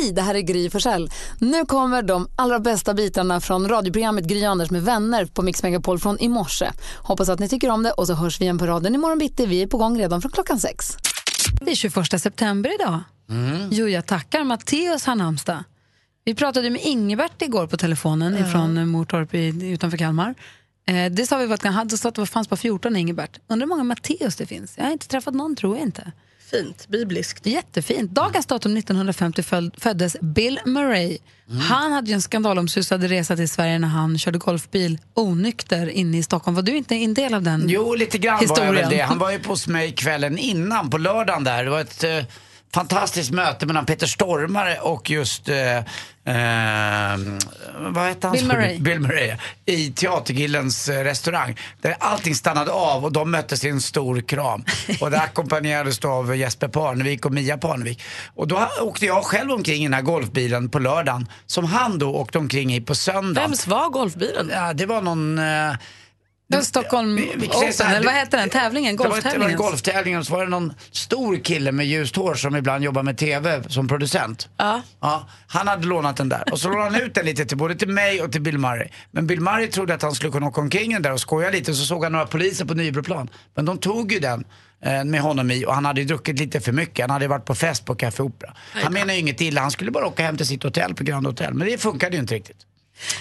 Hej, det här är Gry Forssell. Nu kommer de allra bästa bitarna från radioprogrammet Gry Anders med vänner på Mix Megapol från i morse. Hoppas att ni tycker om det och så hörs vi igen på raden imorgon bitti. Vi är på gång redan från klockan sex. Det är 21 september idag. Mm. Jo, jag tackar Matteus har namnsdag. Vi pratade med Ingebert igår på telefonen mm. från Mortorp utanför Kalmar. Eh, det sa vi att han sa att det fanns på 14 Ingebert. Undrar hur många Matteus det finns. Jag har inte träffat någon, tror jag inte. Fint, bibliskt. Jättefint. Dagens datum 1950 föddes Bill Murray. Mm. Han hade ju en skandalomsusad resa till Sverige när han körde golfbil onykter inne i Stockholm. Var du inte en del av den Jo, lite grann historien? var jag väl det. Han var ju hos mig kvällen innan, på lördagen där. Det var ett eh, fantastiskt möte mellan Peter Stormare och just eh, Eh, vad hette han? Bill Murray. Bill Murray. I Teatergillens eh, restaurang. Där allting stannade av och de möttes i en stor kram. Och det ackompanjerades av Jesper Parnevik och Mia Parnevik. Och då åkte jag själv omkring i den här golfbilen på lördagen. Som han då åkte omkring i på söndagen. Vems var golfbilen? Ja, det var någon... Eh, det Stockholm vi, Open, eller vad heter den tävlingen? Golftävlingen? Det var, det var golftävlingen och så var det någon stor kille med ljust hår som ibland jobbar med TV som producent. Ja. ja. Han hade lånat den där och så lånade han ut den lite till både till mig och till Bill Murray. Men Bill Murray trodde att han skulle kunna åka omkring den där och skoja lite så såg han några poliser på Nybroplan. Men de tog ju den eh, med honom i och han hade ju druckit lite för mycket. Han hade varit på fest på Café Opera. Han menade ju inget illa, han skulle bara åka hem till sitt hotell på Grand Hotel. Men det funkade ju inte riktigt.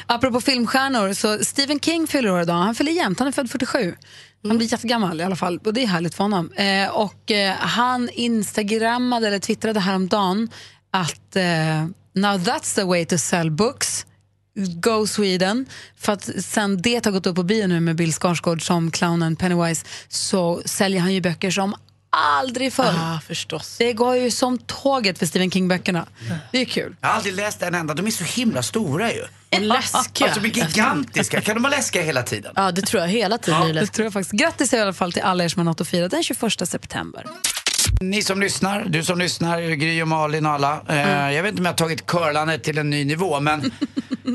Apropå filmstjärnor, så Stephen King fyller år idag. Han fyller jämnt, han är född 47. Han blir jättegammal i alla fall och det är härligt för honom. Eh, och eh, han instagrammade eller twittrade häromdagen att eh, now that's the way to sell books. Go Sweden. För att sen det har gått upp på bio nu med Bill Skarsgård som clownen Pennywise så säljer han ju böcker som aldrig förr. Ah, förstås. Det går ju som tåget för Stephen King-böckerna. Det är kul. Jag har aldrig läst en enda. De är så himla stora ju. Läskiga. Alltså de är gigantiska. Kan de vara läskiga hela tiden? Ja, det tror jag. Hela tiden ja. det tror jag faktiskt. Grattis i alla fall till alla er som har något att fira den 21 september. Ni som lyssnar, du som lyssnar, Gry och Malin och alla. Mm. jag vet inte om jag har tagit curlandet till en ny nivå men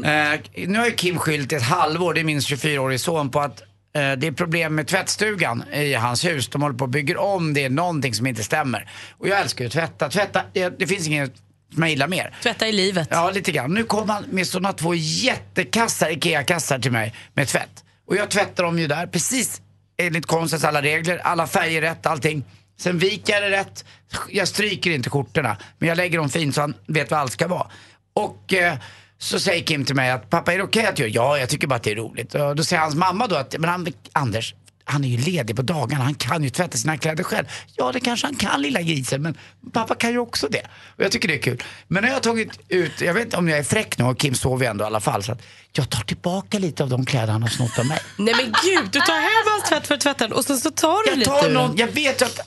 eh, nu har ju Kim skyllt ett halvår, det är min 24-årige son, på att Eh, det är problem med tvättstugan i hans hus. De håller på att bygga om, det är någonting som inte stämmer. Och jag älskar ju att tvätta. Tvätta, det, det finns inget som jag gillar mer. Tvätta i livet. Ja, lite grann. Nu kom han med sådana två jättekassar, IKEA-kassar till mig med tvätt. Och jag tvättar dem ju där, precis enligt konstens alla regler. Alla färger rätt, allting. Sen viker jag det rätt. Jag stryker inte skjortorna, men jag lägger dem fint så han vet vad allt ska vara. Och... Eh, så säger Kim till mig att pappa är det okej okay att jag Ja, jag tycker bara att det är roligt. Och då säger hans mamma då att, men Anders, han är ju ledig på dagarna, han kan ju tvätta sina kläder själv. Ja, det kanske han kan lilla grisen, men pappa kan ju också det. Och jag tycker det är kul. Men när jag har tagit ut, jag vet inte om jag är fräck nu och Kim sover ju ändå i alla fall. Så att jag tar tillbaka lite av de kläder han har snott av mig. Nej men gud, du tar hem hans tvätt för den och sen så tar du jag lite tar någon, Jag vet att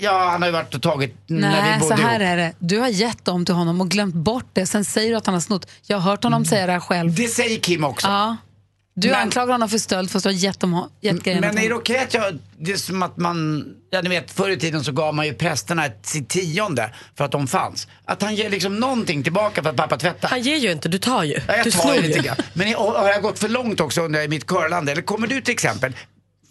Ja, han har ju varit och tagit Nej, när vi bodde så här ihop. är det. Du har gett dem till honom och glömt bort det. Sen säger du att han har snott. Jag har hört honom mm. säga det här själv. Det säger Kim också. Ja. Du men, anklagar honom för stöld fast du har gett, dem, gett grejerna Men är det okej att jag, det är som att man, ja ni vet förr i tiden så gav man ju prästerna ett, sitt tionde för att de fanns. Att han ger liksom någonting tillbaka för att pappa tvättar. Han ger ju inte, du tar ju. Ja, jag du tar ju lite grann. Men har jag gått för långt också under i mitt curlande? Eller kommer du till exempel,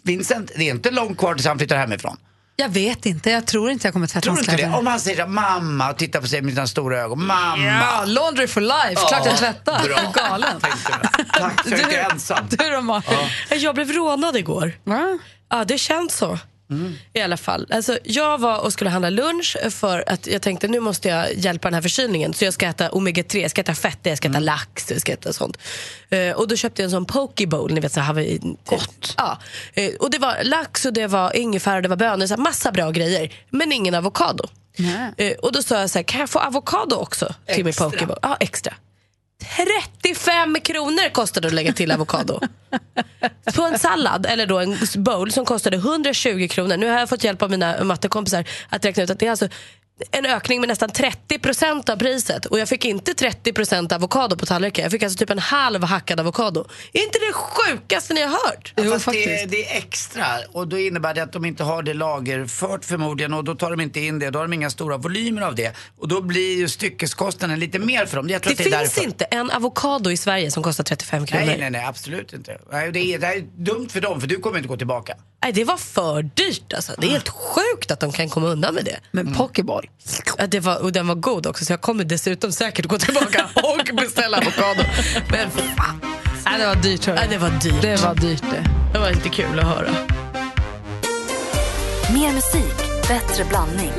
Vincent, det är inte långt kvar tills han flyttar hemifrån. Jag vet inte, jag tror inte jag kommer tvätta hans kläder. Om han säger mamma och tittar på sig med sina stora ögon. Mamma! Ja, laundry for life, ja, klart jag tvättar. Bra. Galen. Tack, jag är inte ensam. Du då ja. Jag blev rånad igår. Va? Ja, det känns så. Mm. I alla fall. Alltså, jag var och skulle handla lunch för att jag tänkte nu måste jag hjälpa den här förkylningen. Så jag ska äta omega-3, jag ska äta fett, jag ska äta mm. lax, jag ska äta sånt. Uh, och då köpte jag en sån poke bowl, ni vet så Hawaii. Gott. Ja. Uh, och det var lax och det var ingefära och det var bönor, så massa bra grejer. Men ingen avokado. Uh, och då sa jag så här, kan jag få avokado också till extra. min poke bowl? Ja, extra. 35 kronor kostade det att lägga till avokado. på en sallad, eller då en bowl som kostade 120 kronor. Nu har jag fått hjälp av mina mattekompisar att räkna ut att det är alltså en ökning med nästan 30% av priset. Och jag fick inte 30 avokado på tallriken. Jag fick alltså typ en halv hackad avokado. Är inte det sjukaste ni har hört? Ja, det, det, är extra och då innebär det att de inte har det lagerfört förmodligen och då tar de inte in det. Då har de inga stora volymer av det. Och då blir ju styckeskostnaden lite mer för dem. Jag tror det, det finns därför. inte en avokado i Sverige som kostar 35 kronor. Nej, nej, nej, absolut inte. Det är, det är dumt för dem för du kommer inte gå tillbaka. Nej, det var för dyrt alltså. Det är helt sjukt att de kan komma undan med det. Men pokéboll. Ja, det var, och den var god också så jag kommer dessutom säkert gå tillbaka och beställa avokado. Men fan, Nej, det var dyrt. hörru. nej, det var dyrt. Det var dyrt det. Det var inte kul att höra. Mer musik, bättre blandning.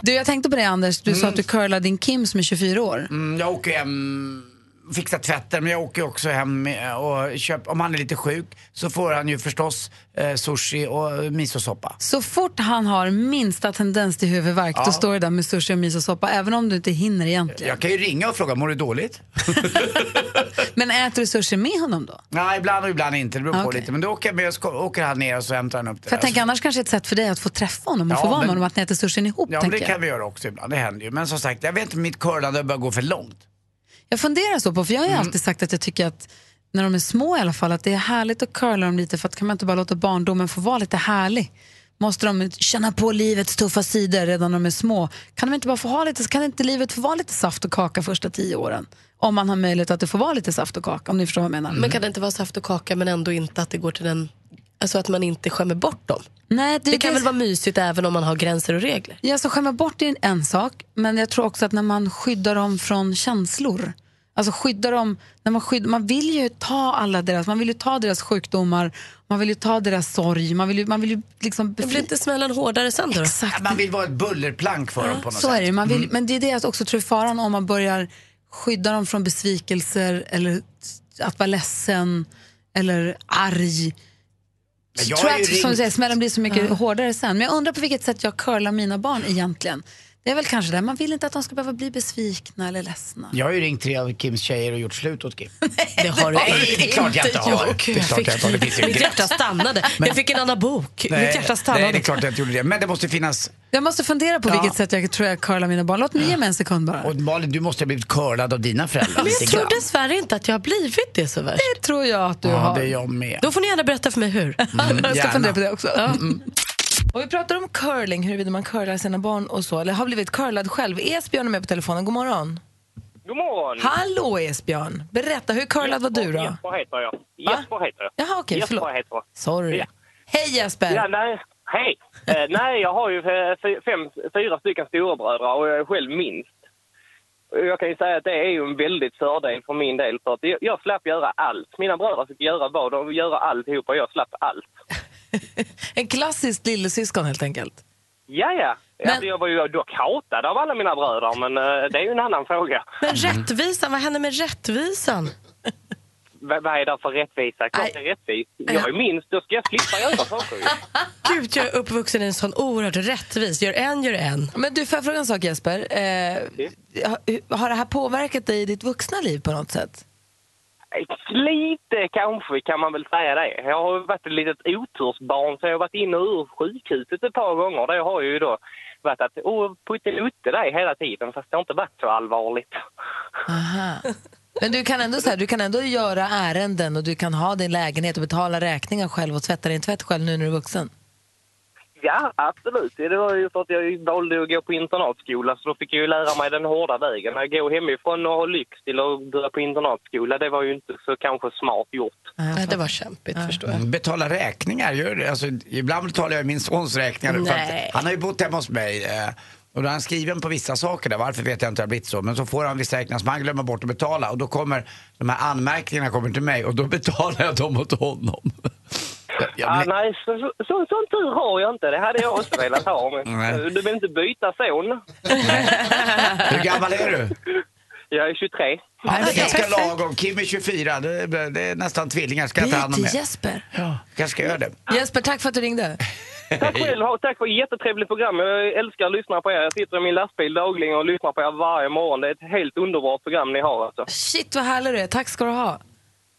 Du, jag tänkte på det Anders, du sa att du curlade din Kim som är 24 år. Mm, jag åker hem fixar tvätten men jag åker också hem och köper, om han är lite sjuk så får han ju förstås eh, sushi och misosoppa. Så fort han har minsta tendens till huvudvärk Ja. då står det där med sushi och misosoppa även om du inte hinner egentligen. Jag kan ju ringa och fråga, mår du dåligt? Men äter du sushi med honom då? Nej, ibland och ibland inte, det beror på Okej. lite. Men då åker jag med ska- åker han ner och så hämtar han upp det För jag tänker annars kanske ett sätt för dig att få träffa honom och Ja, få vara med honom, att ni äter sushin ihop. Ja, men det jag. kan vi göra också ibland, det händer ju. Men som sagt, jag vet inte mitt curlande börjar gå för långt. Jag funderar så på, för jag har ju Mm. alltid sagt att jag tycker att när de är små i alla fall, att det är härligt att curla dem lite för att kan man inte bara låta barndomen få vara lite härlig? Måste de känna på livets tuffa sidor redan när de är små? Kan de inte bara få ha lite, kan inte livet få vara lite saft och kaka första tio åren? Om man har möjlighet att det får vara lite saft och kaka, om ni förstår vad jag menar. Men kan det inte vara saft och kaka men ändå inte att det går till den... Alltså att man inte skämmer bort dem. Nej, Det kan väl vara mysigt även om man har gränser och regler? Ja, så skämma bort är en sak, men jag tror också att när man skyddar dem från känslor, alltså skyddar dem, när man, skydd, man vill ju ta alla deras, man vill ju ta deras sjukdomar, man vill ju ta deras sorg, man vill ju, man vill ju liksom Det blir inte smällen hårdare sen då? Exakt, Man vill vara ett bullerplank för dem på något så sätt. är det. Man vill, Men det är det jag också tror är faran om man börjar skydda dem från besvikelser eller att vara ledsen eller arg. Att som du säger, smällen blir så mycket hårdare sen. Men jag undrar på vilket sätt jag curlar mina barn egentligen. Det är väl kanske det, man vill inte att de ska behöva bli besvikna eller ledsna. Jag har ju ringt tre av Kims tjejer och gjort slut åt Kim. Det har du Nej, det är klart jag inte har. gjort. Det är klart jag inte har. Det finns ju Mitt hjärta stannade. Jag fick en annan bok. Mitt hjärta stannade. nej, det är klart jag inte gjorde det. Men det måste finnas... Jag måste fundera på Ja. vilket sätt jag tror jag curlar mina barn. Låt mig ge mig en sekund bara. Och Malin, du måste ha blivit curlad av dina föräldrar Men jag tror grann. dessvärre inte att jag har blivit det så värst. Det tror jag att du Ja, har. det är jag med. Då får ni gärna berätta för mig hur. jag ska gärna. fundera på det också. Och vi pratar om curling, huruvida man curlar sina barn och så, eller har blivit curlad själv. Esbjörn är med på telefonen, god morgon. God morgon! Hallå Esbjörn! Berätta, hur curlad var du då? Jesper heter jag. Jesper heter jag. Jaha, okej, Jesper förlåt. heter jag. Sorry. Ja. Hej Jesper! Ja, nej, hej! Eh, nej, jag har ju eh, fem, fyra stycken storebröder och jag är själv minst. Jag kan ju säga att det är ju en väldigt fördel för min del för att jag, slapp göra allt. Mina bröder fick göra vad? De göra alltihopa och jag slapp allt. En klassisk lillasyskon helt enkelt. Ja, ja. Men- Alltså, jag var ju dock hatad av alla mina bröder, men eh, det är ju en annan fråga. Men rättvisan, vad händer med rättvisan? V- vad är det för rättvisa? Klart det är rättvist. Jag är minst, då ska jag slippa göra saker. Gud, jag är uppvuxen i en sån oerhört rättvis. Gör en, gör en. Men du, får jag fråga en sak Jesper? Eh, har- har det här påverkat dig i ditt vuxna liv på något sätt? Lite kanske kan man väl säga det. Jag har varit ett litet otursbarn så jag har varit inne och ur sjukhuset ett par gånger. Det har ju då varit att oh, puttelutte dig hela tiden fast det har inte varit så allvarligt. Aha. Men du kan, ändå, så här, du kan ändå göra ärenden och du kan ha din lägenhet och betala räkningar själv och tvätta din tvätt själv nu när du är vuxen. Ja, absolut. Det var ju för att jag valde att gå på internatskola så då fick jag ju lära mig den hårda vägen. Att gå hemifrån och ha lyx till att börja på internatskola, det var ju inte så kanske smart gjort. Nej, det var kämpigt, förstår jag. Betala räkningar, gör det. Alltså, ibland betalar jag min sons räkningar. för att Nej. Han har ju bott hemma hos mig. Eh, och då är han skriven på vissa saker där, varför vet jag inte, det har blivit så. Men så får han vissa räkningar som han glömmer bort att betala. Och då kommer de här anmärkningarna kommer till mig och då betalar jag dem åt honom. Jag, Ah, blir- nej, så, så, så, sån tur har jag inte. Det hade jag också velat ha. Men du vill inte byta son? Hur gammal är du? Jag är 23. Ja, det är ganska lagom. Kim är 24, det är, det är nästan tvillingar. Ska jag ta hand om? Jesper. Ja, kanske ska göra det. Jesper, tack för att du ringde. Tack själv. Tack för ett jättetrevligt program. Jag älskar att lyssna på er. Jag sitter i min lastbil dagligen och lyssnar på er varje morgon. Det är ett helt underbart program ni har alltså. Shit vad härlig du är, tack ska du ha.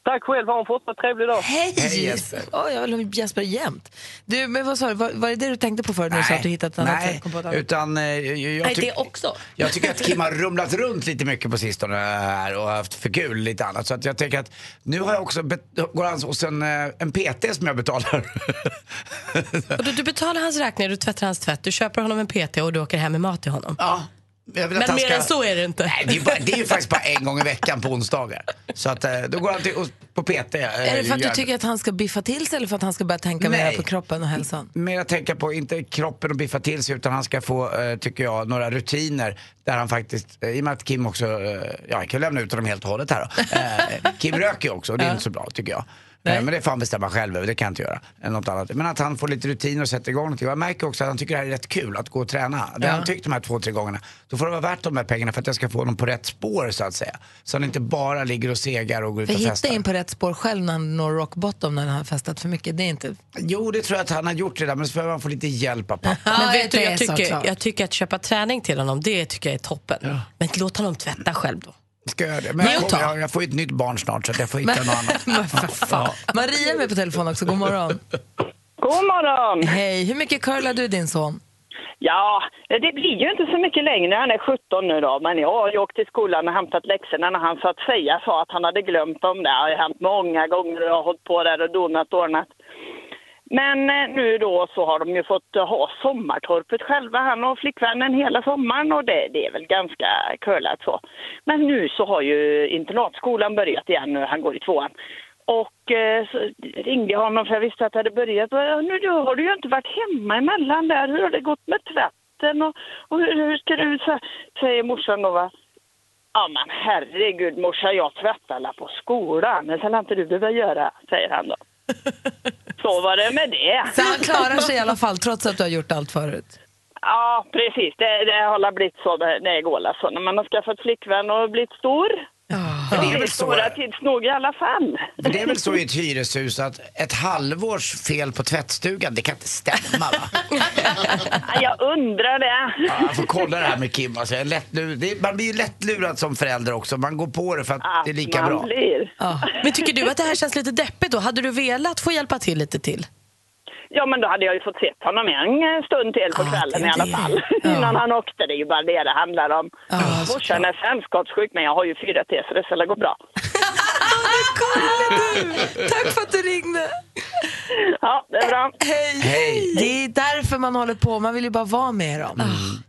Tack själv. Ha en fortsatt trevlig dag. Hej! Hej, Jesper. Oj, jag vill ha Jesper jämt. Du, men vad sa du, var, var det det du tänkte på förut när du sa att du hittat ett annat nej, sätt? annat? utan eh, jag, jag, Nej, det också. jag tycker att Kim har rumlat runt lite mycket på sistone här och haft för kul lite annat. Så att jag tänker att nu har jag också går han hos en, eh, en PT som jag betalar. Och du, du betalar hans räkningar, du tvättar hans tvätt, du köper honom en PT och du åker hem med mat till honom. ja, Men han mer ska- än så är det inte. Nej, det är, ju bara, det är ju faktiskt bara en gång i veckan på onsdagar. Så att, eh, då går han till, på PT. eh, Är det för att du tycker att han ska biffa till sig eller för att han ska börja tänka mer på kroppen och hälsan? mer att tänka på, inte kroppen och biffa till sig utan han ska få, eh, tycker jag, några rutiner där han faktiskt, i och med att Kim också, ja jag kan lämna ut honom helt och hållet här då. Kim röker ju också och det är inte så bra tycker jag. Eh, Men det får han bestämma själv över, det kan jag inte göra. Något annat. Men att han får lite rutiner och sätter igång någonting. Och Jag märker också att han tycker det här är rätt kul att gå och träna. Det har han tyckt de här två, tre gångerna. Då får det vara värt de här pengarna för att jag ska få honom på rätt spår så att säga. Så han inte bara ligger och segar och går ut För och hitta festar. in på rätt spår själv när han når rock bottom när han har festat för mycket. Det är inte... Jo, det tror jag att han har gjort redan men så behöver han få lite hjälp av pappa. Men vet du, jag tycker, jag tycker att köpa träning till honom, det tycker jag är toppen. Men låt honom tvätta själv då. Ska jag det? Men jag, jag, jag får ju ett nytt barn snart så jag får hitta. Men för fan. Maria är med på telefon också, god morgon. God morgon! Hej, hur mycket curlar du din son? Ja, det blir ju inte så mycket längre. Han är 17 nu då, men jag har ju åkt till skolan och hämtat läxorna när han så att säga sa att han hade glömt dem där. Det har ju hänt många gånger och jag har hållit på där och donat och ordnat. Men eh, nu då så har de ju fått eh, ha sommartorpet själva, han och flickvännen, hela sommaren och det, det är väl ganska curlat så. Men nu så har ju internatskolan börjat igen nu, han går i tvåan. Och eh, så ringde jag honom för jag visste att det hade börjat. Och, nu då har du ju inte varit hemma emellan där. Hur har det gått med tvätten? Och, och hur, hur ska du... Så, säger morsan då va. Ja men herregud morsa, jag tvättar på skolan. det ska inte du behöva göra, säger han då. Så var det med det. Så han klarar sig i alla fall trots att du har gjort allt förut? Ja, precis. Det, det har blivit så det, det går alltså. När man har skaffat flickvän och blivit stor. För det är väl så, stora tids nog i alla fall. för det är väl så i ett hyreshus att ett halvårs fel på tvättstugan, det kan inte stämma va? Ja, Jag undrar det. Ja, jag får kolla det här med Kim. Alltså, lättlur, det är, man blir ju lättlurad som förälder också. Man går på det för att det är lika man bra. Blir. Men tycker du att det här känns lite deppigt då? Hade du velat få hjälpa till lite till? Ja, men då hade jag ju fått sett honom en stund till på Ja, kvällen i alla fall. Ja. Innan han åkte. Det är ju bara det det handlar om. Morsan är sällskapssjuk, men jag har ju 4T så det ska gå bra. Tack för att du ringde! Ja, det är bra. Hej. Hej. Det är därför man håller på, man vill ju bara vara med dem.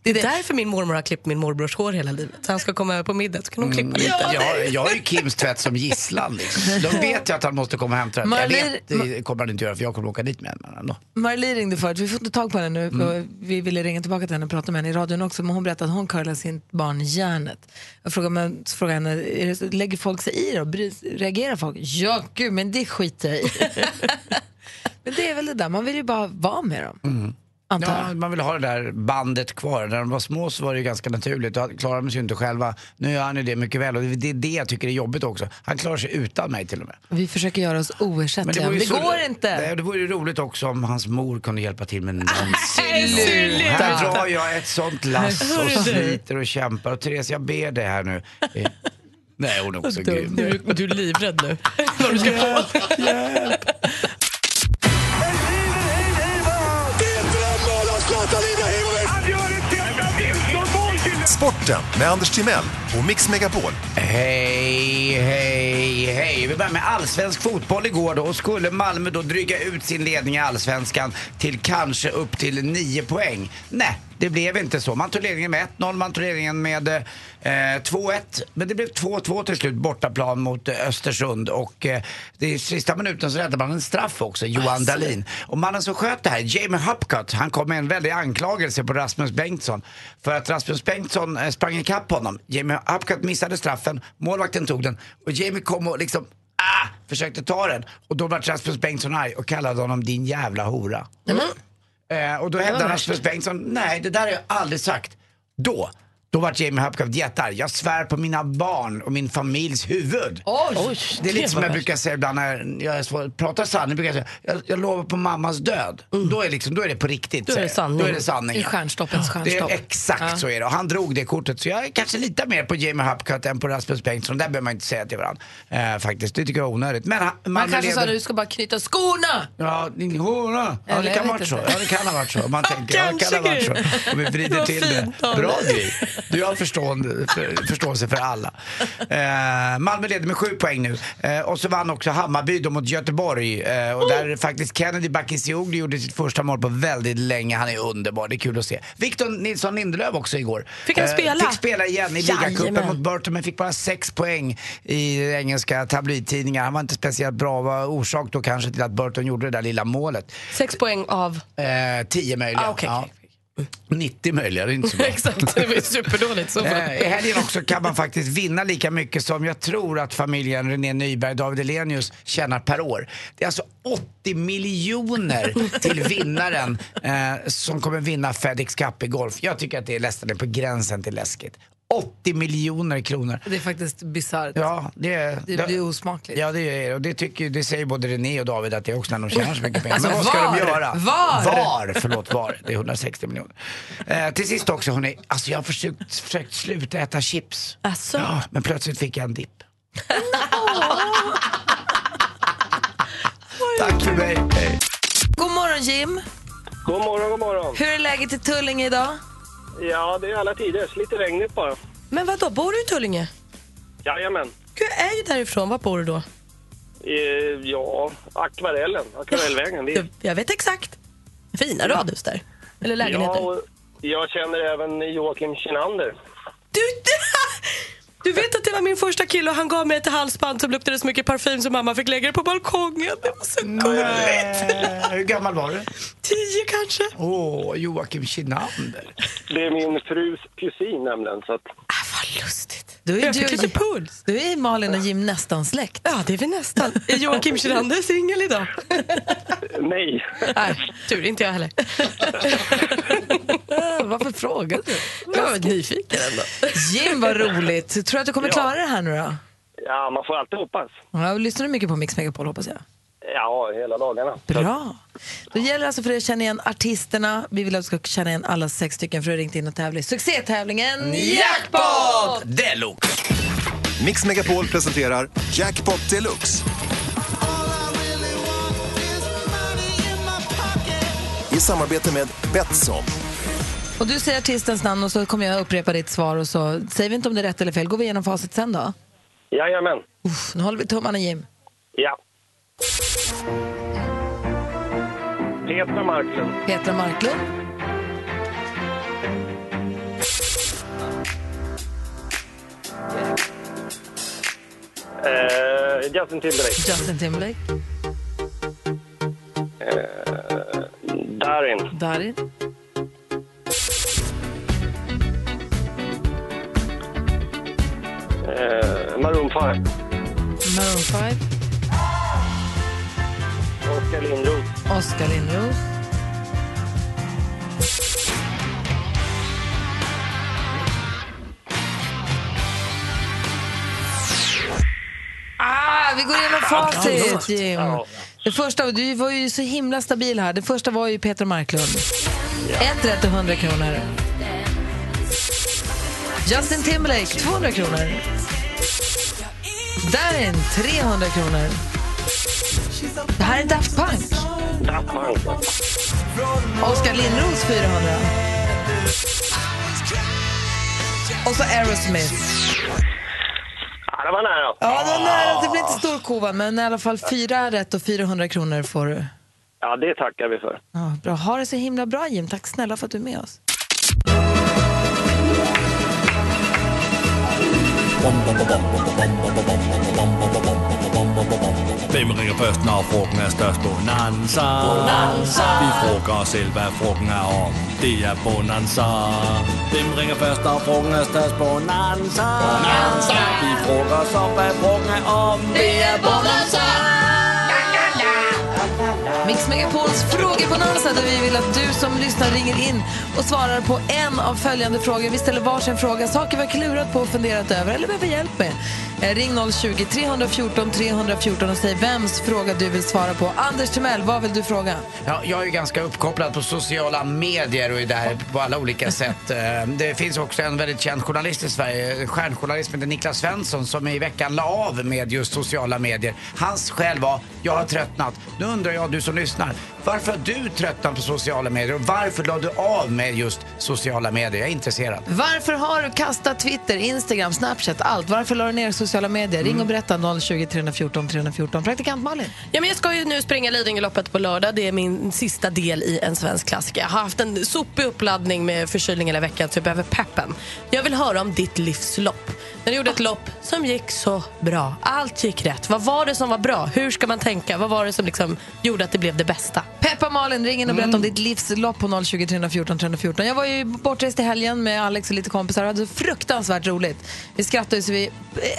Det är därför min mormor har klippt min morbrors hår hela livet. Så han ska komma över på middag så kan hon klippa lite. Jag, jag har ju Kims tvätt som gisslan. Liksom. De vet ju att han måste komma och hämta den. Jag vet, det kommer han inte göra för jag kommer åka dit med henne ändå. Marlie ringde förut, vi får inte tag på henne nu. och Vi ville ringa tillbaka till henne och prata med henne i radion också, men hon berättade att hon curlar sin barn järnet. Jag frågade, men, så frågade henne, det, lägger folk sig i det? Reagerar folk? Ja, gud, men det skiter jag i. men det är väl det där, man vill ju bara vara med dem. Antar Ja, man vill ha det där bandet kvar. När de var små så var det ju ganska naturligt. Då klarar de sig inte själva. Nu gör han ju det mycket väl och det är det jag tycker är jobbigt också. Han klarar sig utan mig till och med. Vi försöker göra oss oersättliga, men det, så- går inte. Nej, det vore ju roligt också om hans mor kunde hjälpa till med någonting. Sluta. Här drar jag ett sånt lass och sliter och kämpar. Och Therese, jag ber dig här nu. Nej, hon är också grym. Du, du är livrädd nu. Vad du ska få. Sporten med Anders Timell och Mix Megapol. Hej, hej, hej. Vi börjar med allsvensk fotboll igår då. Och skulle Malmö då dryga ut sin ledning i allsvenskan till kanske upp till 9 poäng? Nej, det blev inte så. Man tog ledningen med 1-0, man tog ledningen med eh, 2-1. Men det blev 2-2 till slut, bortaplan mot eh, Östersund. Och eh, det i sista minuten så räddade man en straff också, Johan Dahlin. Och mannen som sköt det här, Jamie Hupcott, han kom med en väldig anklagelse på Rasmus Bengtsson. För att Rasmus Bengtsson eh, sprang ikapp honom. Jamie Hupcott missade straffen, målvakten tog den och Jamie kom och liksom ah, försökte ta den. Och då var Rasmus Bengtsson arg och kallade honom din jävla hora. Eh, och då hävdade Rasmus Bengtsson, nej det där har jag aldrig sagt. Då, då var Jamie Hupcott jättearg. Jag svär på mina barn och min familjs huvud. Oj, Det är lite som jag brukar säga ibland när jag svår, pratar sanning. brukar jag, säga, jag, jag lovar på mammas död. Då, är liksom, då är det på riktigt. Då är det sanning. Då är det sanning. I stjärnstoppens Det stjärnstopp. är exakt så är det. Och han drog det kortet. Så jag kanske litar mer på Jamie Hupcott än på Rasmus Bengtsson. Där behöver man inte säga till varandra. Eh, faktiskt. Det tycker jag är onödigt. Men han, Man kanske sa att du ska bara knyta skorna. Ja, din hora. Ja, det kan ha varit så. Ja, det kan ha varit så. Man tänker, ja, det kan ha varit så. Och vi vrider till det. Bra dig. grej. Du har förstående, för, förståelse för alla. Eh, Malmö leder med sju poäng nu. Eh, och så vann också Hammarby då mot Göteborg. Eh, och där faktiskt Kennedy Bakircioglu gjorde sitt första mål på väldigt länge. Han är underbar, det är kul att se. Victor Nilsson Lindelöf också igår. Fick han Eh, spela? fick spela igen i ligacupen mot Burton men fick bara sex poäng i engelska tabloidtidningar. Han var inte speciellt bra, var orsak då kanske till att Burton gjorde det där lilla målet. Sex poäng av... Eh, tio möjliga. Ah, okej, ja. 90 möjliga, det är inte så bra. Exakt, det ju superdåligt. Så Eh, I helgen också kan man faktiskt vinna lika mycket som jag tror att familjen René Nyberg David Elenius tjänar per år. Det är alltså 80 miljoner till vinnaren eh, som kommer vinna FedEx Cup i golf. Jag tycker att det är nästan på gränsen till läskigt. 80 miljoner kronor. Det är faktiskt bisarrt. Ja, det, Det blir osmakligt. Ja, det, är, och det, tycker, det säger både René och David att det är också när de tjänar så mycket pengar. Alltså, Men vad ska var? de göra? Var? Var, förlåt, var. Det är 160 miljoner. Eh, till sist också, hörni, alltså jag har försökt, försökt sluta äta chips. Alltså? Ja, men plötsligt fick jag en dipp. Tack för mig. God morgon Jim! God morgon, god morgon. Hur är läget i Tullinge idag? Ja, det är alla tider. Lite regnigt bara. Men vad då bor du i Tullinge? Jajamän. Gud, jag är ju därifrån. Var bor du då? Eh, ja, Akvarellen. Akvarellvägen. Det, Jag, jag vet exakt. Fina radhus där. Eller lägenheter. ja, och jag känner även Joakim Kinander. Du, du vet att det var min första kille och han gav mig ett halsband som luktade så mycket parfym så mamma fick lägga det på balkongen. Det var så gulligt. Hur gammal var du? Tio kanske. Åh, Joakim Kinander. Det är min frus kusin nämligen. Så att, vad lustigt. Då är jag du, fick lite puls. då är Malin och Jim nästan släkt. Ja, det är vi nästan. Är Joakim Kjellander singel idag? nej. Nej, tur inte jag heller. Varför frågar du? Jag var nyfiken ändå. Jim, vad roligt. Tror du att du kommer klara det här nu då? Ja, man får alltid hoppas. Ja, lyssnar du mycket på Mix Megapol hoppas jag? Ja, hela dagarna. Bra. Då gäller det alltså för dig att känna igen artisterna. Vi vill att du ska känna igen alla sex stycken för du har ringt in och tävlat i succétävlingen Jackpot deluxe! Mix Megapol presenterar Jackpot Deluxe. I samarbete med Betsson. Och du säger artistens namn och så kommer jag upprepa ditt svar och så säger vi inte om det är rätt eller fel. Går vi igenom facit sen då? Jajamän. Uff, nu håller vi tummarna Jim. Ja. Petra Marklund. Petra Marklund, Eh, Justin Timberlake. Justin Timberlake, Darin. Darin, Eh, Maroon 5. Maroon 5, Oskar Lindroth. Oskar Lindros, Ah, vi går igenom facit, Jim. Det första, du var ju så himla stabil här. Det första var ju Petra Marklund. Ett rätt och 100 kronor. Justin Timberlake, 200 kronor. Darin, 300 kronor. Det här är Daft Punk. Daft Punk. Oskar Lindros, 400. Och så Aerosmith. Ja, det var nära. Ja, det, var nära. det blir inte stor kova, men i alla fall fyra rätt och 400 kronor får du. Ja, det tackar vi för. Ja, bra. Ha det så himla bra, Jim. Tack snälla för att du är med oss. Hvem ringer først, når frugten er størst? Bonanza. Bonanza. Vi frågar os selv, hvad frugten er om. Det er Bonanza. Hvem ringer først, når frugten er størst? Bonanza. Bonanza. Vi frågar os om, hvad frugten er om. Det er Bonanza. Mix Megapols frågebonanza där vi vill att du som lyssnar ringer in och svarar på en av följande frågor. Vi ställer varsin fråga, saker vi har klurat på och funderat över eller behöver hjälp med. Eh, ring 020 314 314 och säg vems fråga du vill svara på. Anders Timell, vad vill du fråga? Ja, jag är ju ganska uppkopplad på sociala medier och är där på alla olika sätt. Eh, Det finns också en väldigt känd journalist i Sverige, stjärnjournalist heter Niklas Svensson som i veckan la av med just sociala medier. Hans skäl var, jag har tröttnat. Nu undrar jag, du som lyssnar, varför har du tröttnat på sociala medier och varför la du av med just sociala medier? Jag är intresserad. Varför har du kastat Twitter, Instagram, Snapchat, allt? Varför la du ner sociala medier? Ring och berätta 020 314 314. Praktikant Malin? Ja, men jag ska ju nu springa Lidingöloppet på lördag. Det är min sista del i en svensk klassiker. Jag har haft en sopig uppladdning med förkylning hela veckan så jag behöver peppen. Jag vill höra om ditt livslopp. När du gjorde ett lopp som gick så bra. Allt gick rätt. Vad var det som var bra? Hur ska man tänka? Vad var det som liksom gjorde att det blev det bästa? Peppa Malin, ring in och berätta om ditt livslopp på 020 314 314. Jag var ju bortrest i helgen med Alex och lite kompisar och hade så fruktansvärt roligt. Vi skrattade så vi...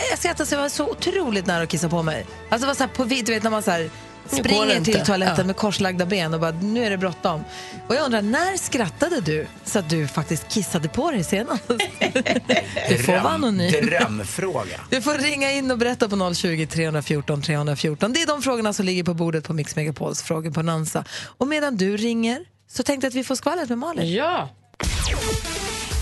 Jag skrattade så jag var så otroligt nära att kissa på mig. Alltså det var så här på vid, du vet när man så här springer inte. till toaletten Ja. med korslagda ben och bara nu är det bråttom. Och jag undrar, när skrattade du så att du faktiskt kissade på dig senast? du får vara anonym. Drömfråga. Du får ringa in och berätta på 020 314 314. Det är de frågorna som ligger på bordet på Mix Megapols frågor på Nansa. Och medan du ringer så tänkte jag att vi får skvallret med Malin. Ja.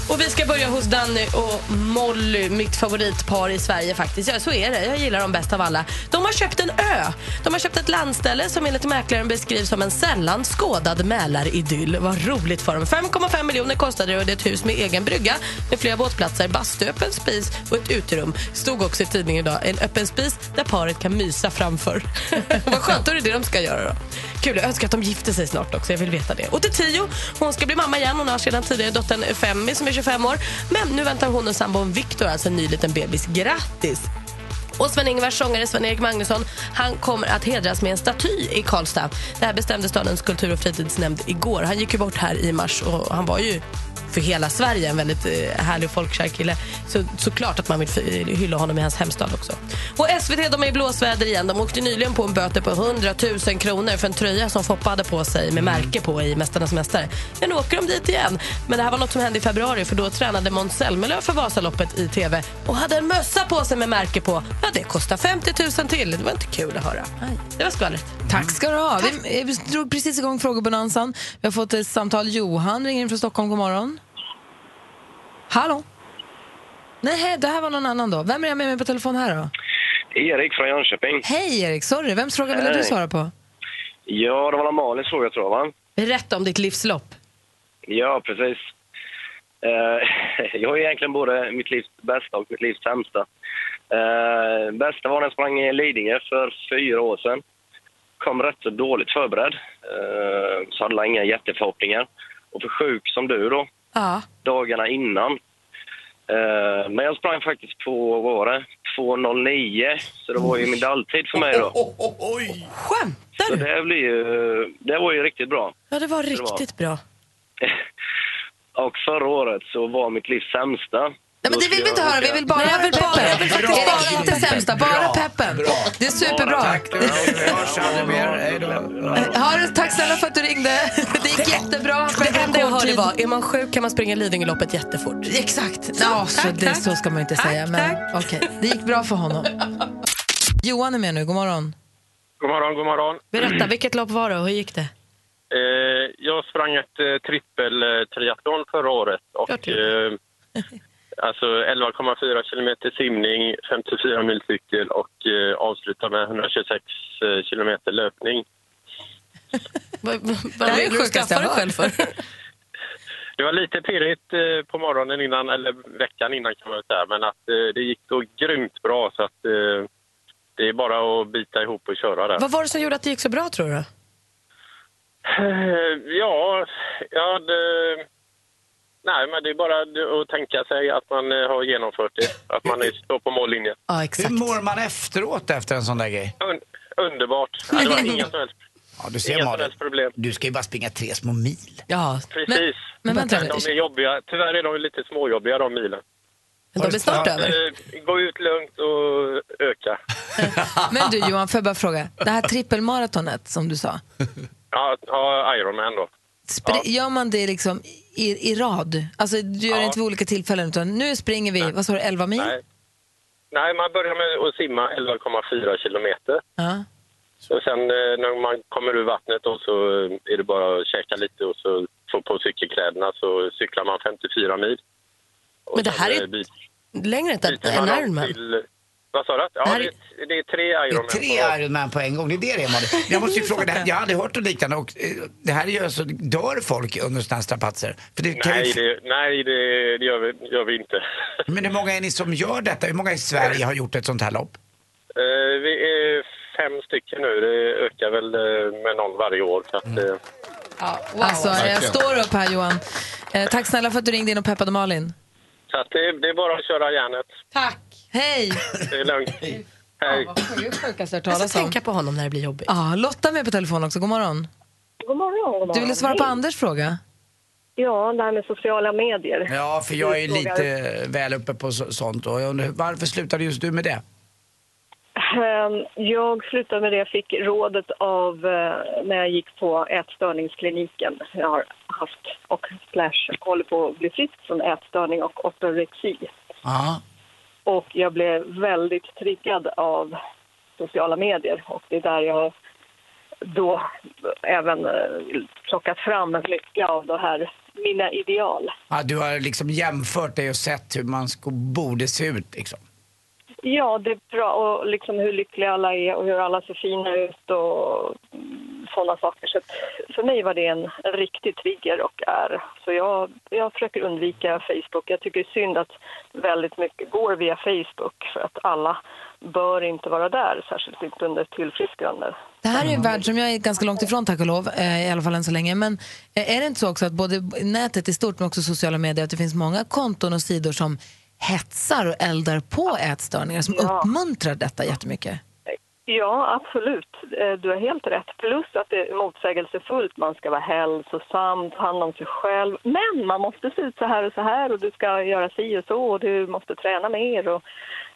Och vi ska börja hos Danny och Molly, mitt favoritpar i Sverige faktiskt. Ja, så är det. Jag gillar dem bäst av alla. De har köpt en ö. De har köpt ett landställe som enligt mäklaren beskrivs som en sällan skådad Mälaridyll. Vad roligt för dem. 5,5 miljoner kostade det och det är ett hus med egen brygga med flera båtplatser, bastu, öppen spis och ett uterum. Stod också i tidningen idag. En öppen spis där paret kan mysa framför. Vad skönt, då är det det de ska göra då. Kul, jag önskar att de gifter sig snart också. Jag vill veta det. Och till Tio, hon ska bli mamma igen. Hon har sedan tidigare dottern Femmi som är 25 år. Men nu väntar hon och sambon Viktor alltså en ny liten bebis. Grattis! Och Sven-Ingvars sångare Sven-Erik Magnusson han kommer att hedras med en staty i Karlstad. Det här bestämde stadens kultur och fritidsnämnd igår. Han gick ju bort här i mars och han var ju för hela Sverige en väldigt eh, härlig och folkkär kille. Så såklart att man vill hylla honom i hans hemstad också. Och SVT de är i blåsväder igen. De åkte nyligen på en böter på 100 000 kronor för en tröja som Foppa hade på sig med märke på i Mästarnas mästare. Men nu åker de dit igen. Men det här var något som hände i februari för då tränade Måns Zelmerlöw för Vasaloppet i TV och hade en mössa på sig med märke på. Ja, det kostar 50 000 till. Det var inte kul att höra. Det var skvallret. Tack ska du ha. Vi, vi drog precis igång frågebonanzan. Vi har fått ett samtal. Johan ringer in från Stockholm. God morgon. Hallå? Nej, det här var någon annan då. Vem är jag med mig på telefon här då? Erik från Jönköping. Hej Erik, sorry. Vems fråga ville du svara på? Ja, det var Malins fråga tror jag va? Berätta om ditt livslopp. Ja, precis. Eh, jag har egentligen både mitt livs bästa och mitt livs sämsta. Eh, bästa var när jag sprang i Lidingö för fyra år sedan. Kom rätt så dåligt förberedd. Eh, så hade jag inga jätteförhoppningar. Och för sjuk som du då, Ja. dagarna innan. Eh, men jag sprang faktiskt på, vad var det, 2.09. Så det var ju medaljtid för mig då. Skämtar Så du? det, blir ju, det var ju riktigt bra. Ja, det var det var. riktigt bra. Och förra året så var mitt livs sämsta. Nej, men det vill vi inte höra. Vi vill bara ha peppen. Erik, inte sämsta, bara peppen. Det är superbra. Tack, snälla för att du ringde. Det gick jättebra. Det enda jag hörde var, är man sjuk kan man springa Lidingöloppet jättefort. Exakt. Ja, så, det, ska man inte säga. Men okej, det gick bra för honom. Johan är med nu. God morgon. God morgon, god morgon. Berätta, vilket lopp var det och hur gick det? Eh, jag sprang ett eh, trippel-triathlon förra året. Och, eh, alltså 11,4 kilometer simning, 54 mil cykel och eh, avsluta med 126 eh, kilometer löpning. Vad, är vill det du sjukaste skaffa jag själv för? Det var lite pirrigt eh, på morgonen innan, eller veckan innan kan man väl säga, men att eh, det gick så grymt bra så att eh, det är bara att bita ihop och köra där. Vad var det som gjorde att det gick så bra tror du? Ja, ja det, nej, men det är bara att tänka sig att man eh, har genomfört det. Att man är- står på mållinjen. Ja, Hur exakt. mår man efteråt efter en sån där grej? Un, underbart. Ja, Det var inga som helst, Ja, du ser inga Malin. problem. Du ska ju bara springa tre små mil. Ja, Precis. Men vänta, de är jobbiga. Tyvärr är de lite småjobbiga de milen. men de är snart Ja, över. Eh, Gå ut lugnt och öka. Men du Johan, får jag bara fråga. Det här trippelmaratonet som du sa. Ja, ja Ironman då. Spr- Gör man det liksom i, i rad? Alltså du gör det inte vid olika tillfällen utan nu springer vi, vad sa du, 11 mil? Nej. Nej, man börjar med att simma 11,4 kilometer. Ja. Och sen eh, när man kommer ur vattnet då, så eh, är det bara att käka lite och så få på cykelkläderna så cyklar man 54 mil. Och Men det sen, här är eh, byt- längre än byter en man om Ironman. till- Vad sa du? Ja, Det här det, är- det är tre Det Ironman. är tre Ironman på en gång, det är det det är Malin. Jag måste ju fråga, det här, jag har aldrig hört något liknande och eh, det här är ju alltså, dör folk under sådana här strapatser? För det kan ju- Nej, det, nej det, det gör, vi, gör vi inte. Men hur många är ni som gör detta? Hur många i Sverige har gjort ett sånt här lopp? Eh, vi är fem stycken nu. Det ökar väl eh, med någon varje år. Så att, eh, Alltså, jag står upp här Johan. Eh, tack snälla för att du ringde in och peppade Malin. så det, det är bara att köra järnet. Tack. Hej. Det är lugnt. Hej. Sjukaste hört Jag talas ska om. tänka på honom när det blir jobbigt. Ja, Lotta är med på telefon också. God morgon. God morgon. God morgon. Du ville svara på Hej. Anders fråga. Ja, det här med sociala medier. Ja, för jag är lite väl uppe på så, sånt och jag undrar, varför slutade just du med det? Ehm, Jag slutade med det, jag fick rådet av eh, när jag gick på ätstörningskliniken. Jag har haft och slash håller på att bli frisk från ätstörning och ortorexi. Ja. Och jag blev väldigt triggad av sociala medier och det är där jag har då även eh, plockat fram mycket av det här, mina ideal. Ja, du har liksom jämfört dig och sett hur man sko- borde se ut liksom. Ja, det är bra. Och liksom hur lyckliga alla är och hur alla ser fina ut och sådana saker. Så för mig var det en, en riktig trigger och är. Så jag, jag försöker undvika Facebook. Jag tycker det är synd att väldigt mycket går via Facebook för att alla bör inte vara där, särskilt inte under tillfrisknande. Det här är en värld som jag är ganska långt ifrån tack och lov, eh, i alla fall än så länge. Men eh, är det inte så också att både nätet i stort men också sociala medier, att det finns många konton och sidor som hetsar och eldar på ätstörningar, som Ja. uppmuntrar detta jättemycket? Ja, absolut. Eh, du har helt rätt. Plus att det är motsägelsefullt. Man ska vara hälsosam, ta hand om sig själv. Men man måste se ut så här och så här och du ska göra si och så och du måste träna mer och,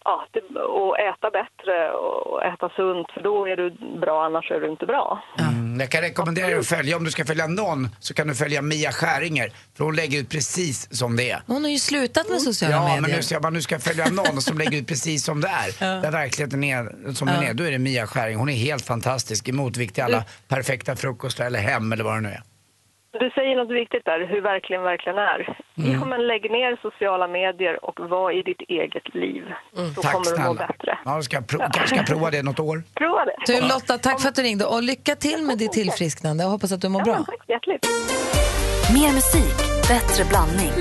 ja, det, och äta bättre och äta sunt för då är du bra, annars är du inte bra. Mm, jag kan rekommendera dig att följa, om du ska följa någon så kan du följa Mia Skäringer. För hon lägger ut precis som det är. Hon har ju slutat med sociala Ja, medier. men nu man nu ska jag följa någon som lägger ut precis som det är. Där verkligheten är som den Ja. är. Då är det Mia Skäring. Hon är helt fantastisk i motvikt till alla perfekta frukostar eller hem eller vad det nu är. Du säger något viktigt där, hur verkligen verkligen är. Mm. Ja, men lägg ner sociala medier och var i ditt eget liv. Så Tack kommer du må snälla. bättre. Ja, ska jag, prov, kanske ska jag prova det något år. Prova det. Du Lotta, tack för att du ringde och lycka till med ditt tillfrisknande. Jag hoppas att du mår bra. Tack hjärtligt. Mer musik, bättre blandning.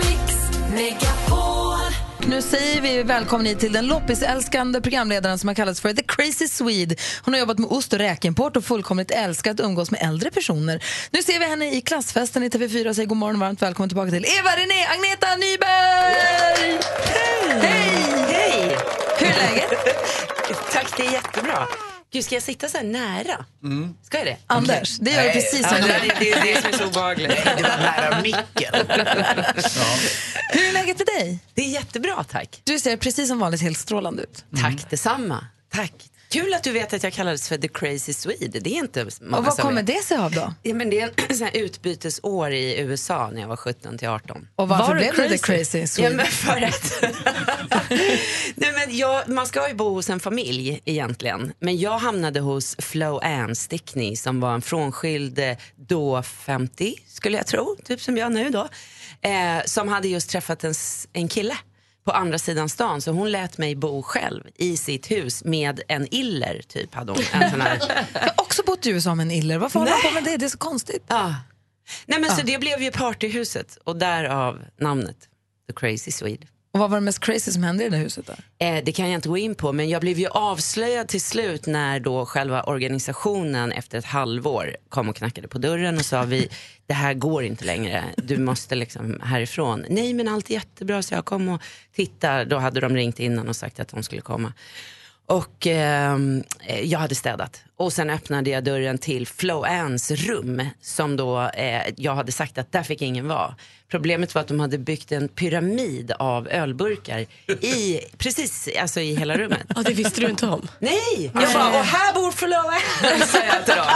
Nu säger vi välkommen hit till den loppisälskande programledaren som har kallats för The Crazy Swede. Hon har jobbat med ost och räkimport och fullkomligt älskat att umgås med äldre personer. Nu ser vi henne i klassfesten i TV4 och säger god morgon och varmt välkommen tillbaka till Eva René Agneta Nyberg! Hej! Hej! Hur är läget? Tack, det är jättebra. Gud, ska jag sitta så här nära? Ska jag det? Anders, det gör du precis som du. det, det är det som är så obehagligt. Det var nära micken. Hur är läget för dig? Det är jättebra, tack. Du ser precis som vanligt helt strålande ut. Tack detsamma. Tack. Kul att du vet att jag kallades för The Crazy Swede. Det är inte många Och vad som kommer vet. det sig av då? Ja, men det är en sån utbytesår i USA när jag var 17 till 18. Och varför Var blev du The Crazy Swede? Ja, men för att... Nej, men jag, man ska ju bo hos en familj egentligen. Men jag hamnade hos Flo Ann Stickney som var en frånskild eh, då 50, skulle jag tro, typ som jag nu då. Eh, som hade just träffat en, en kille på andra sidan stan. Så hon lät mig bo själv i sitt hus med en iller, typ. Hade hon, en sån här Jag har också bott i USA med en iller. Varför håller man på med det? Det är så konstigt. Ja. Nej, men så det blev ju partyhuset och därav namnet The Crazy Swede. Och vad var det mest crazy som hände i det där huset? Då? Eh, det kan jag inte gå in på, men jag blev ju avslöjad till slut när då själva organisationen efter ett halvår kom och knackade på dörren och sa vi, det här går inte längre, du måste liksom härifrån. Nej men allt är jättebra, så jag kom och tittade, då hade de ringt innan och sagt att de skulle komma. Och ehm, eh, jag hade städat. Och sen öppnade jag dörren till Flo Anns rum som då eh, jag hade sagt att där fick ingen vara. Problemet var att de hade byggt en pyramid av ölburkar i, precis alltså i hela rummet. Ja, det visste du inte om. Nej! Jag bara, och här bor Flo Ann, sa jag till dem.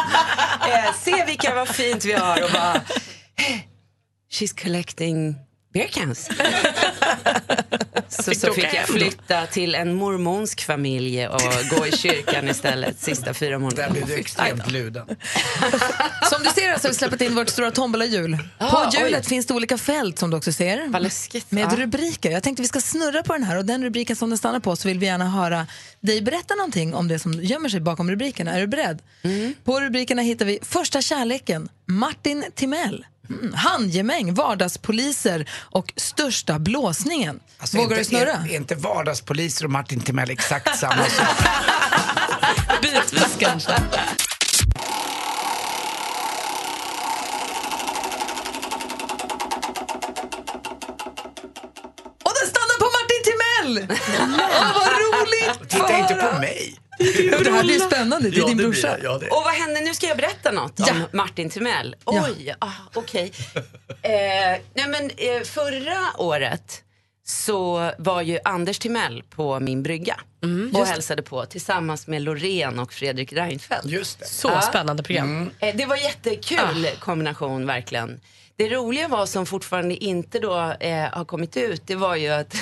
Eh, se vilka vad fint vi har och bara, "Eh, she's collecting beer cans. Så, Fick så fick jag flytta till en mormonsk familj och gå i kyrkan istället sista fyra Där månaderna. blev du extremt luden. Som du ser så har vi släppt in vårt stora tombolahjul. Ah, På hjulet oj. finns det olika fält som du också ser. Vad läskigt. Med Ja. rubriker. Jag tänkte vi ska snurra på den här och den rubriken som den stannar på så vill vi gärna höra dig berätta någonting om det som gömmer sig bakom rubrikerna. Är du beredd? Mm. På rubrikerna hittar vi Första kärleken, Martin Timell. Handgemäng, vardagspoliser och Största blåsningen. Alltså, Vågar du inte, snurra? Är, är inte vardagspoliser och Martin Timell exakt samma sak? Bitvis kanske. Och den stannar på Martin Timell! Åh, vad roligt! Titta inte på mig. Det här blir spännande, det är din brorsa. Ja. Och vad hände? Nu ska jag berätta något Ja. om Martin Timell. Oj, ah, okej. Eh, nej men eh, förra året så var ju Anders Timell på min brygga och hälsade på tillsammans med Loreen och Fredrik Reinfeldt. Just det. Så Ja. spännande program. Eh, Det var jättekul kombination verkligen. Det roliga var som fortfarande inte då eh, har kommit ut, det var ju att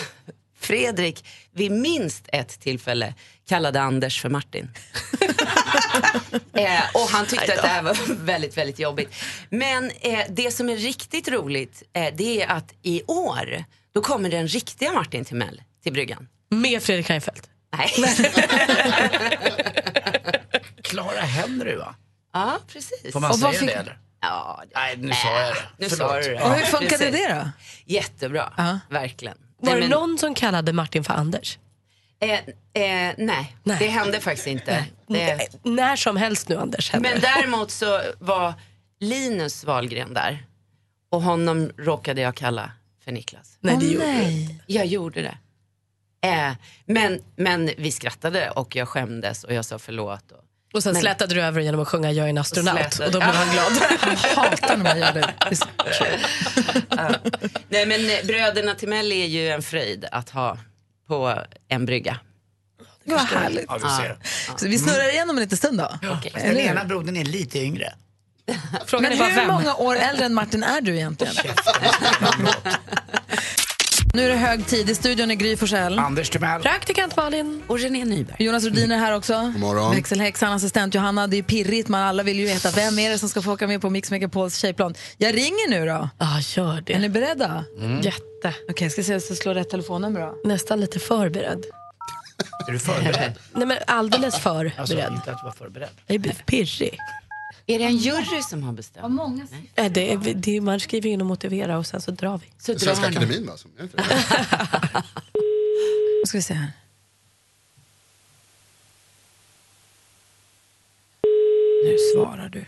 Fredrik vid minst ett tillfälle kallade Anders för Martin. eh, och han tyckte att det här var väldigt, väldigt jobbigt. Men eh, det som är riktigt roligt, eh, det är att i år, då kommer den riktiga Martin Timell till bryggan. Med Fredrik Reinfeldt. Nej. Clara Henry va? ja, precis. Får man Och vad säga fick- det eller? Ja, det- Nej, nu sa jag det. Nu Förlåt. sa du det. Och hur funkade Precis. det då? Jättebra, Ja. verkligen. Var Nej, det men- någon som kallade Martin för Anders? Eh, eh, nej. Nej. det hände faktiskt inte. Det, När som helst nu Anders hände men det. däremot så var Linus Wahlgren där och honom råkade jag kalla för Niklas. Nej, det gjorde nej. Jag gjorde det. Eh, men, men vi skrattade och jag skämdes och jag sa förlåt. Och, Och sen Men- slätade du över genom att sjunga Jag är en astronaut Slätade- och då blev han glad. Jag hatar när man gör det. så nej men eh, bröderna Timell är ju en fröjd att ha på en brygga. Vad härligt. Ja, ser. Så vi snurrar igenom en liten stund då. Okej. Den ena brodern är lite yngre. Frågan Men är bara hur vem. många år äldre än Martin är du egentligen? Nu är det hög tid. I studion är Gry Forssell. Anders Timell. Praktikant Malin. Och René Nyberg. Jonas Rhodin är här också. God morgon. Växelhäxan, assistent Johanna. Det är pirrigt, man alla vill ju veta vem är det som ska få åka med på Mix Megapols tjejplan. Jag ringer nu då. Ja, gör Är ni det. beredda? Jätte. Okej, ska se om jag slår rätt telefonnummer då. Nästan lite förberedd. Är du förberedd? Nej men alldeles för Alltså, inte att du var förberedd. Jag är pirrig. Är det en jury som har bestämt? Många Nej, det är, det är, man skriver in och motiverar och sen så drar vi. Så drar Svenska. Akademin? Som heter det. ska vi se här. Nu svarar du.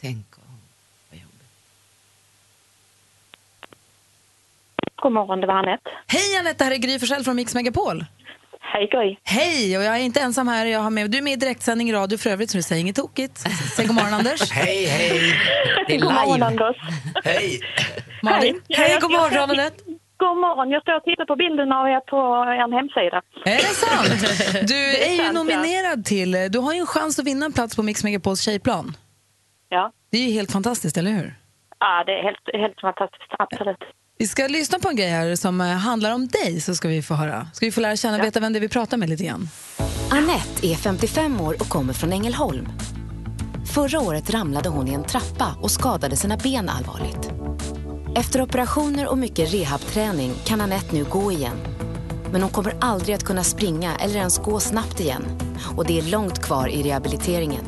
Tänk om. Vad jobbigt. God morgon, det var Anette. Hej Anette, det här är Gry Forssell från Mix Megapol. Hej Gry. Hej, och jag är inte ensam här. Jag har med, du är med i direktsändning i radio för övrigt, så du säger inget tokigt. Säg god morgon Anders. Hej, hej. Det är God morgon live. Anders. Hej. Malin. Ja, Hej, jag- god morgon Anette. God morgon, jag står och tittar på bilderna av er på er hemsida. Är det sant? Du är ju sant, ja. nominerad till, du har ju en chans att vinna en plats på Mix Megapols tjejplan. Ja, Det är ju helt fantastiskt, eller hur? ja det är helt, helt fantastiskt, absolut. Vi ska lyssna på en grej här som eh, handlar om dig, så ska vi få höra. Ska vi få lära känna, veta vem det är vi pratar med lite grann. Anette är 55 år och kommer från Ängelholm. Förra året ramlade hon i en trappa och skadade sina ben allvarligt. Efter operationer och mycket rehabträning kan Anette nu gå igen. Men hon kommer aldrig att kunna springa eller ens gå snabbt igen. Och det är långt kvar i rehabiliteringen.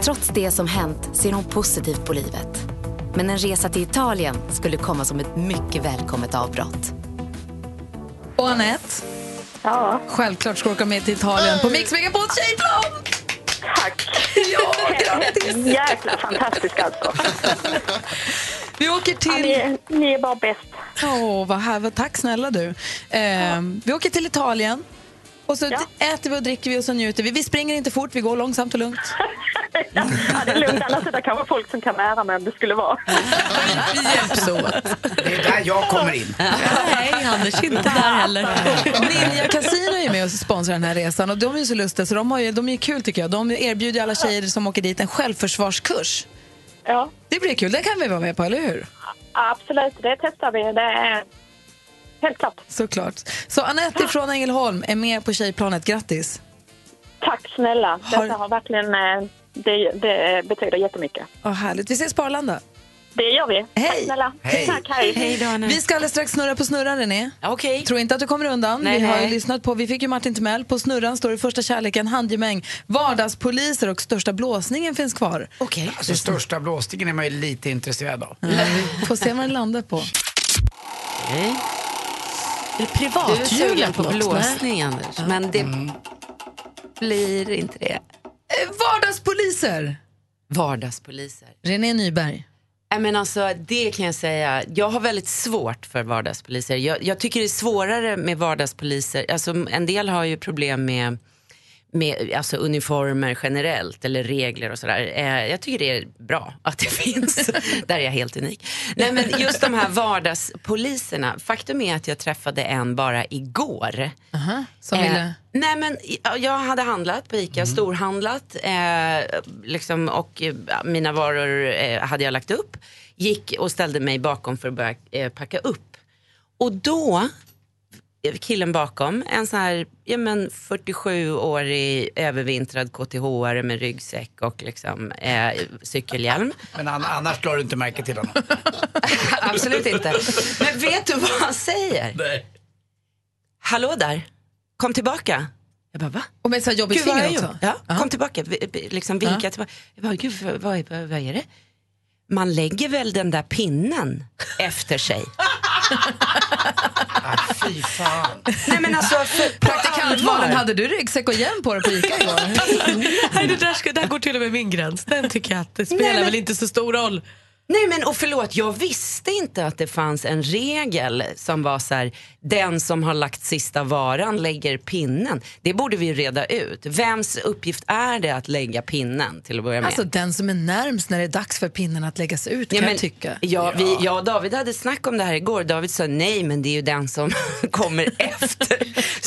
Trots det som hänt ser hon positivt på livet. Men en resa till Italien skulle komma som ett mycket välkommet avbrott. Och Anette, Ja, självklart ska du åka med till Italien på Mix Megapols tjejplan! tack. Ja, grattis! Jäkla fantastiskt alltså. Vi åker Ja, till... ni, är- ni är bara bäst. Åh, vad härligt. Tack snälla du. Eh, vi åker till Italien. Och så Ja. äter vi och dricker vi och så njuter vi. Vi springer inte fort, vi går långsamt och lugnt. Ja, det är lugnt, annars är det kanske folk som kan med ära mig om det skulle vara. Vi hjälps åt. Det är där jag kommer in. Nej, Anders inte där heller. Ninja Casino är med och sponsrar den här resan och de är ju så lustiga så de, har ju, de är kul tycker jag. De erbjuder alla tjejer som åker dit en självförsvarskurs. Ja, Det blir kul, det kan vi vara med på, eller hur? absolut, det testar vi. Det är helt klart. Såklart. Så Anette från Ängelholm är med på tjejplanet. Grattis! Tack snälla. Har- Detta har verkligen, eh, det, det betyder jättemycket. Vad härligt. Vi ses på Arlanda. Det gör vi. Tack snälla. Tack, hej. Vi ska alldeles strax snurra på snurran, René. Okej. Tror inte att du kommer undan. Nej, vi har lyssnat på, vi fick ju Martin Timell. På snurran står det första kärleken, handgemäng, vardagspoliser och största blåsningen finns kvar. Okej. Alltså största blåsningen är man ju lite intresserad av. Vi får se vad den landar på. Okej. Är det Du är sugen på något? blåsning, Anders. Men det blir inte det. Eh, Vardagspoliser! Vardagspoliser. René Nyberg. Nej, men alltså, det kan jag säga. Jag har väldigt svårt för vardagspoliser. Jag, jag tycker det är svårare med vardagspoliser. Alltså, en del har ju problem med, med alltså, uniformer generellt eller regler och sådär. Eh, jag tycker det är bra att det finns. Där är jag helt unik. Nej, men just de här vardagspoliserna. Faktum är att jag träffade en bara igår. Aha, som Eh, ville... Nej men ja, jag hade handlat på ICA, storhandlat eh, liksom, och eh, mina varor eh, hade jag lagt upp. Gick och ställde mig bakom för att börja eh, packa upp. Och då, killen bakom, en sån här ja, men 47-årig övervintrad KTH-are med ryggsäck och liksom, eh, cykelhjälm. Men an- annars drar du inte märke till honom. Absolut inte. Men vet du vad han säger? Nej. Hallå där, kom tillbaka. Jag bara, va? Och med så jobbigt Gud, finger jag också. Ja, kom tillbaka, Vi- vi- liksom vinka tillbaka. Jag bara, gud vad, vad, vad, vad är det? Man lägger väl den där pinnen efter sig. Ah, fy fan. Nej men alltså, för, på Praktikant allvar. Malin, hade du ryggsäck och hjälm på dig på ICA igår? Nej, det där, ska, där går till och med min gräns. Den tycker jag att det spelar Nej, men- väl inte så stor roll. Nej men och förlåt, jag visste inte att det fanns en regel som var så här, den som har lagt sista varan lägger pinnen. Det borde vi reda ut. Vems uppgift är det att lägga pinnen till att börja med? Alltså den som är närmst när det är dags för pinnen att läggas ut kan Ja, men, jag tycka. Ja, vi, jag och David hade snack om det här igår. David sa nej, men det är ju den som kommer efter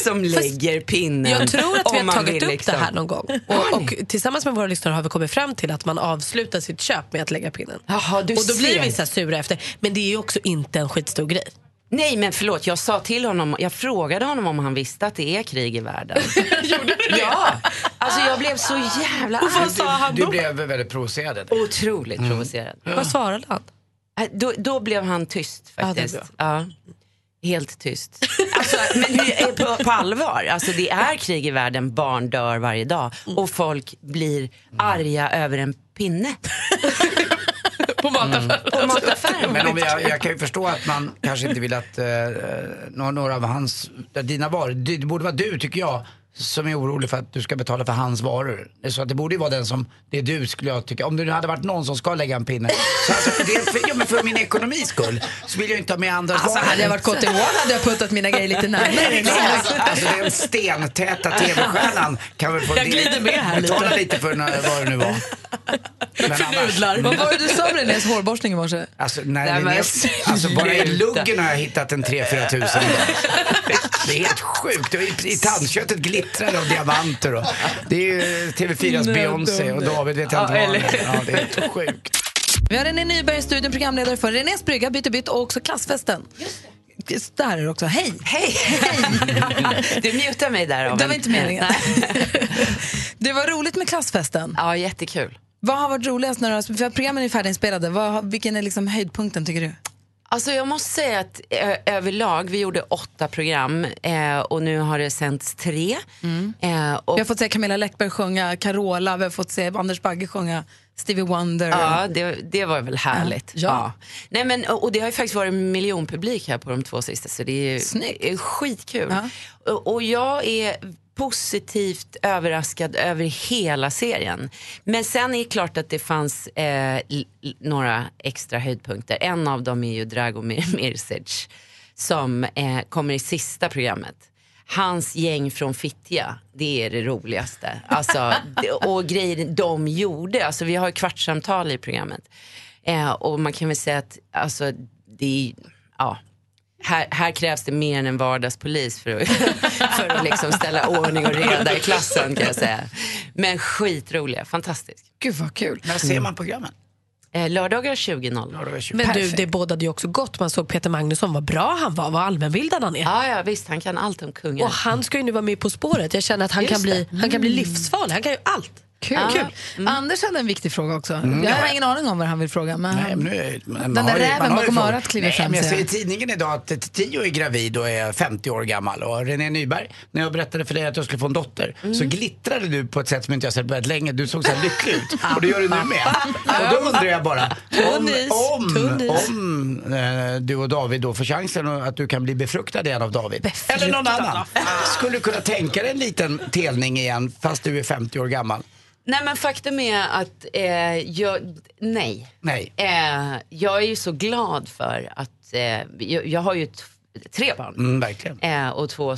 som lägger pinnen. Jag tror att vi har tagit vill upp liksom- det här någon gång. Och, och tillsammans med våra lyssnare har vi kommit fram till att man avslutar sitt köp med att lägga pinnen. Jaha, du och då blir ser. vissa sura efter. Men det är ju också inte en skitstor grej. Nej, men förlåt, jag sa till honom, jag frågade honom om han visste att det är krig i världen. Gjorde du det? Ja, alltså jag blev så jävla Och vad arg. sa han Du då? blev väldigt provocerad. Otroligt provocerad. Vad svarade han? Då, då blev han tyst Ja, faktiskt. Ja, helt tyst. Alltså, men på, på allvar, alltså, det är krig i världen, barn dör varje dag och folk blir arga över en pinne. På mataffären. På mataffären. Men om jag, jag kan ju förstå att man kanske inte vill att eh, några, några av hans, dina varor, det, det borde vara du tycker jag, som är orolig för att du ska betala för hans varor. Det är så att det borde ju vara den som, det är du skulle jag tycka. Om det nu hade varit någon som ska lägga en pinne. Så alltså, för, det, för, ja, men för min ekonomis skull så vill jag inte ha med andras Alltså varor. hade jag varit KTH hade jag puttat mina grejer lite närmare. Exakt. Alltså den stentäta tv-stjärnan kan väl få Jag glider med här betala lite. lite för när- vad det nu var. Men annars, Vad var det du sa om Renés hårborstning i morse? Alltså, nej, Nej, men alltså bara i luggen har jag hittat en 3-4 tusen. Det är helt sjukt. I, I tandköttet glittrar av diamanter. Och, det är ju TV4s Nej, Beyoncé och David vet jag inte Ja, vad. Ja, det är helt sjukt. Vi har René Nyberg i studion, programledare för Renés brygga, Byt och bytt och också klassfesten. Just Där är du också. Hej! Hej! du mutar mig där. av Det var inte meningen. Det var roligt med klassfesten. Ja, jättekul. Vad har varit roligast när du har, för programmen är färdiginspelade. Vad, vilken är liksom höjdpunkten tycker du? Alltså jag måste säga att ö, överlag, vi gjorde åtta program eh, och nu har det sänts tre. Eh, och, Vi har fått se Camilla Läckberg sjunga Carola, vi har fått se Anders Bagge sjunga Stevie Wonder. Ja, det, det var väl härligt. Ja. Ja. Nej, men, och det har ju faktiskt varit miljonpublik här på de två sista, så det är, är skitkul. Ja. Och, och jag är positivt överraskad över hela serien. Men sen är det klart att det fanns eh, några extra höjdpunkter. En av dem är ju Dragomir Mirsic som eh, kommer i sista programmet. Hans gäng från Fittja, det är det roligaste. Alltså, och grejer de gjorde. Alltså, vi har ju kvartssamtal i programmet. Eh, och man kan väl säga att alltså, det är, ja, här, här krävs det mer än en vardagspolis för att, för att liksom ställa ordning och reda i klassen kan jag säga. Men skitroliga, fantastiskt. Gud vad kul. När ser man programmen? Eh, lördagar 20.00. Men du, det bådade ju också gott. Man såg Peter Magnusson, vad bra han var, vad allmänbildad han är. Ja, ja, visst, han kan allt om kungar. Och han ska ju nu vara med På spåret. Jag känner att han, Just kan bli, han kan bli livsfarlig. Han kan ju allt. Kul. Ja. Kul. Anders hade en viktig fråga också. Mm. Jag har ingen aning om vad han vill fråga. Men Nej, men nu, men Den man där räven man bakom örat kliver Nej, fram, men Jag ser i tidningen idag att Tio är gravid och är 50 år gammal. Och René Nyberg, när jag berättade för dig att jag skulle få en dotter Mm. så glittrade du på ett sätt som inte jag sett på väldigt länge. Du såg så här lycklig ut. Och det gör du nu med. Och då undrar jag bara, om, om, tunnis. om eh, du och David då får chansen att du kan bli befruktad igen av David. Eller någon annan. Skulle du kunna tänka dig en liten telning igen fast du är 50 år gammal? Nej men faktum är att eh, jag, nej. Nej. Eh, jag är ju så glad för att, eh, jag, jag har ju tre barn. Mm, verkligen. Eh, och två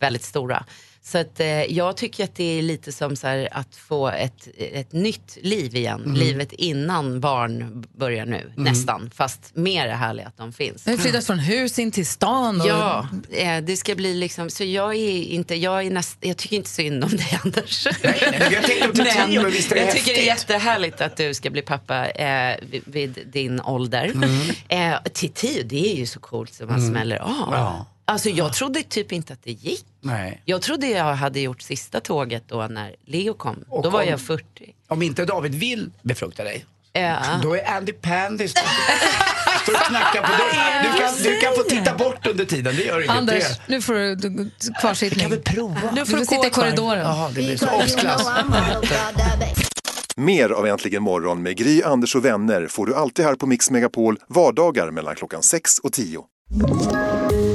väldigt stora. Så att, eh, jag tycker att det är lite som så att få ett, ett nytt liv igen. Mm. Livet innan barn börjar nu, nästan. Fast mer är härligt att de finns. Vi har flyttat från hus in till stan. Och... Ja, eh, det ska bli liksom, så jag är inte, jag är näst, jag tycker inte synd om dig Anders. nej, jag tänkte tio, men visst är det jag tycker det är häftigt? jättehärligt att du ska bli pappa eh, vid, vid din ålder. Eh, till tio, det är ju så coolt som man Mm. smäller av. Ja. Alltså jag trodde typ inte att det gick. Nej. Jag trodde jag hade gjort sista tåget då när Leo kom. Och då var om- jag 40. Om inte David vill befrukta dig, Ja. då är Andy Pandy står och knackar på dörren. Du kan, du kan få titta bort under tiden, det gör inget. Anders, Det- nu får du du- kvarsittning. kan vi prova? Nu får du du sitta i korridoren. Jaha, det blir så obsklass. Mer av Äntligen morgon med Gry, Anders och vänner får du alltid här på Mix Megapol vardagar mellan klockan 6 och 10.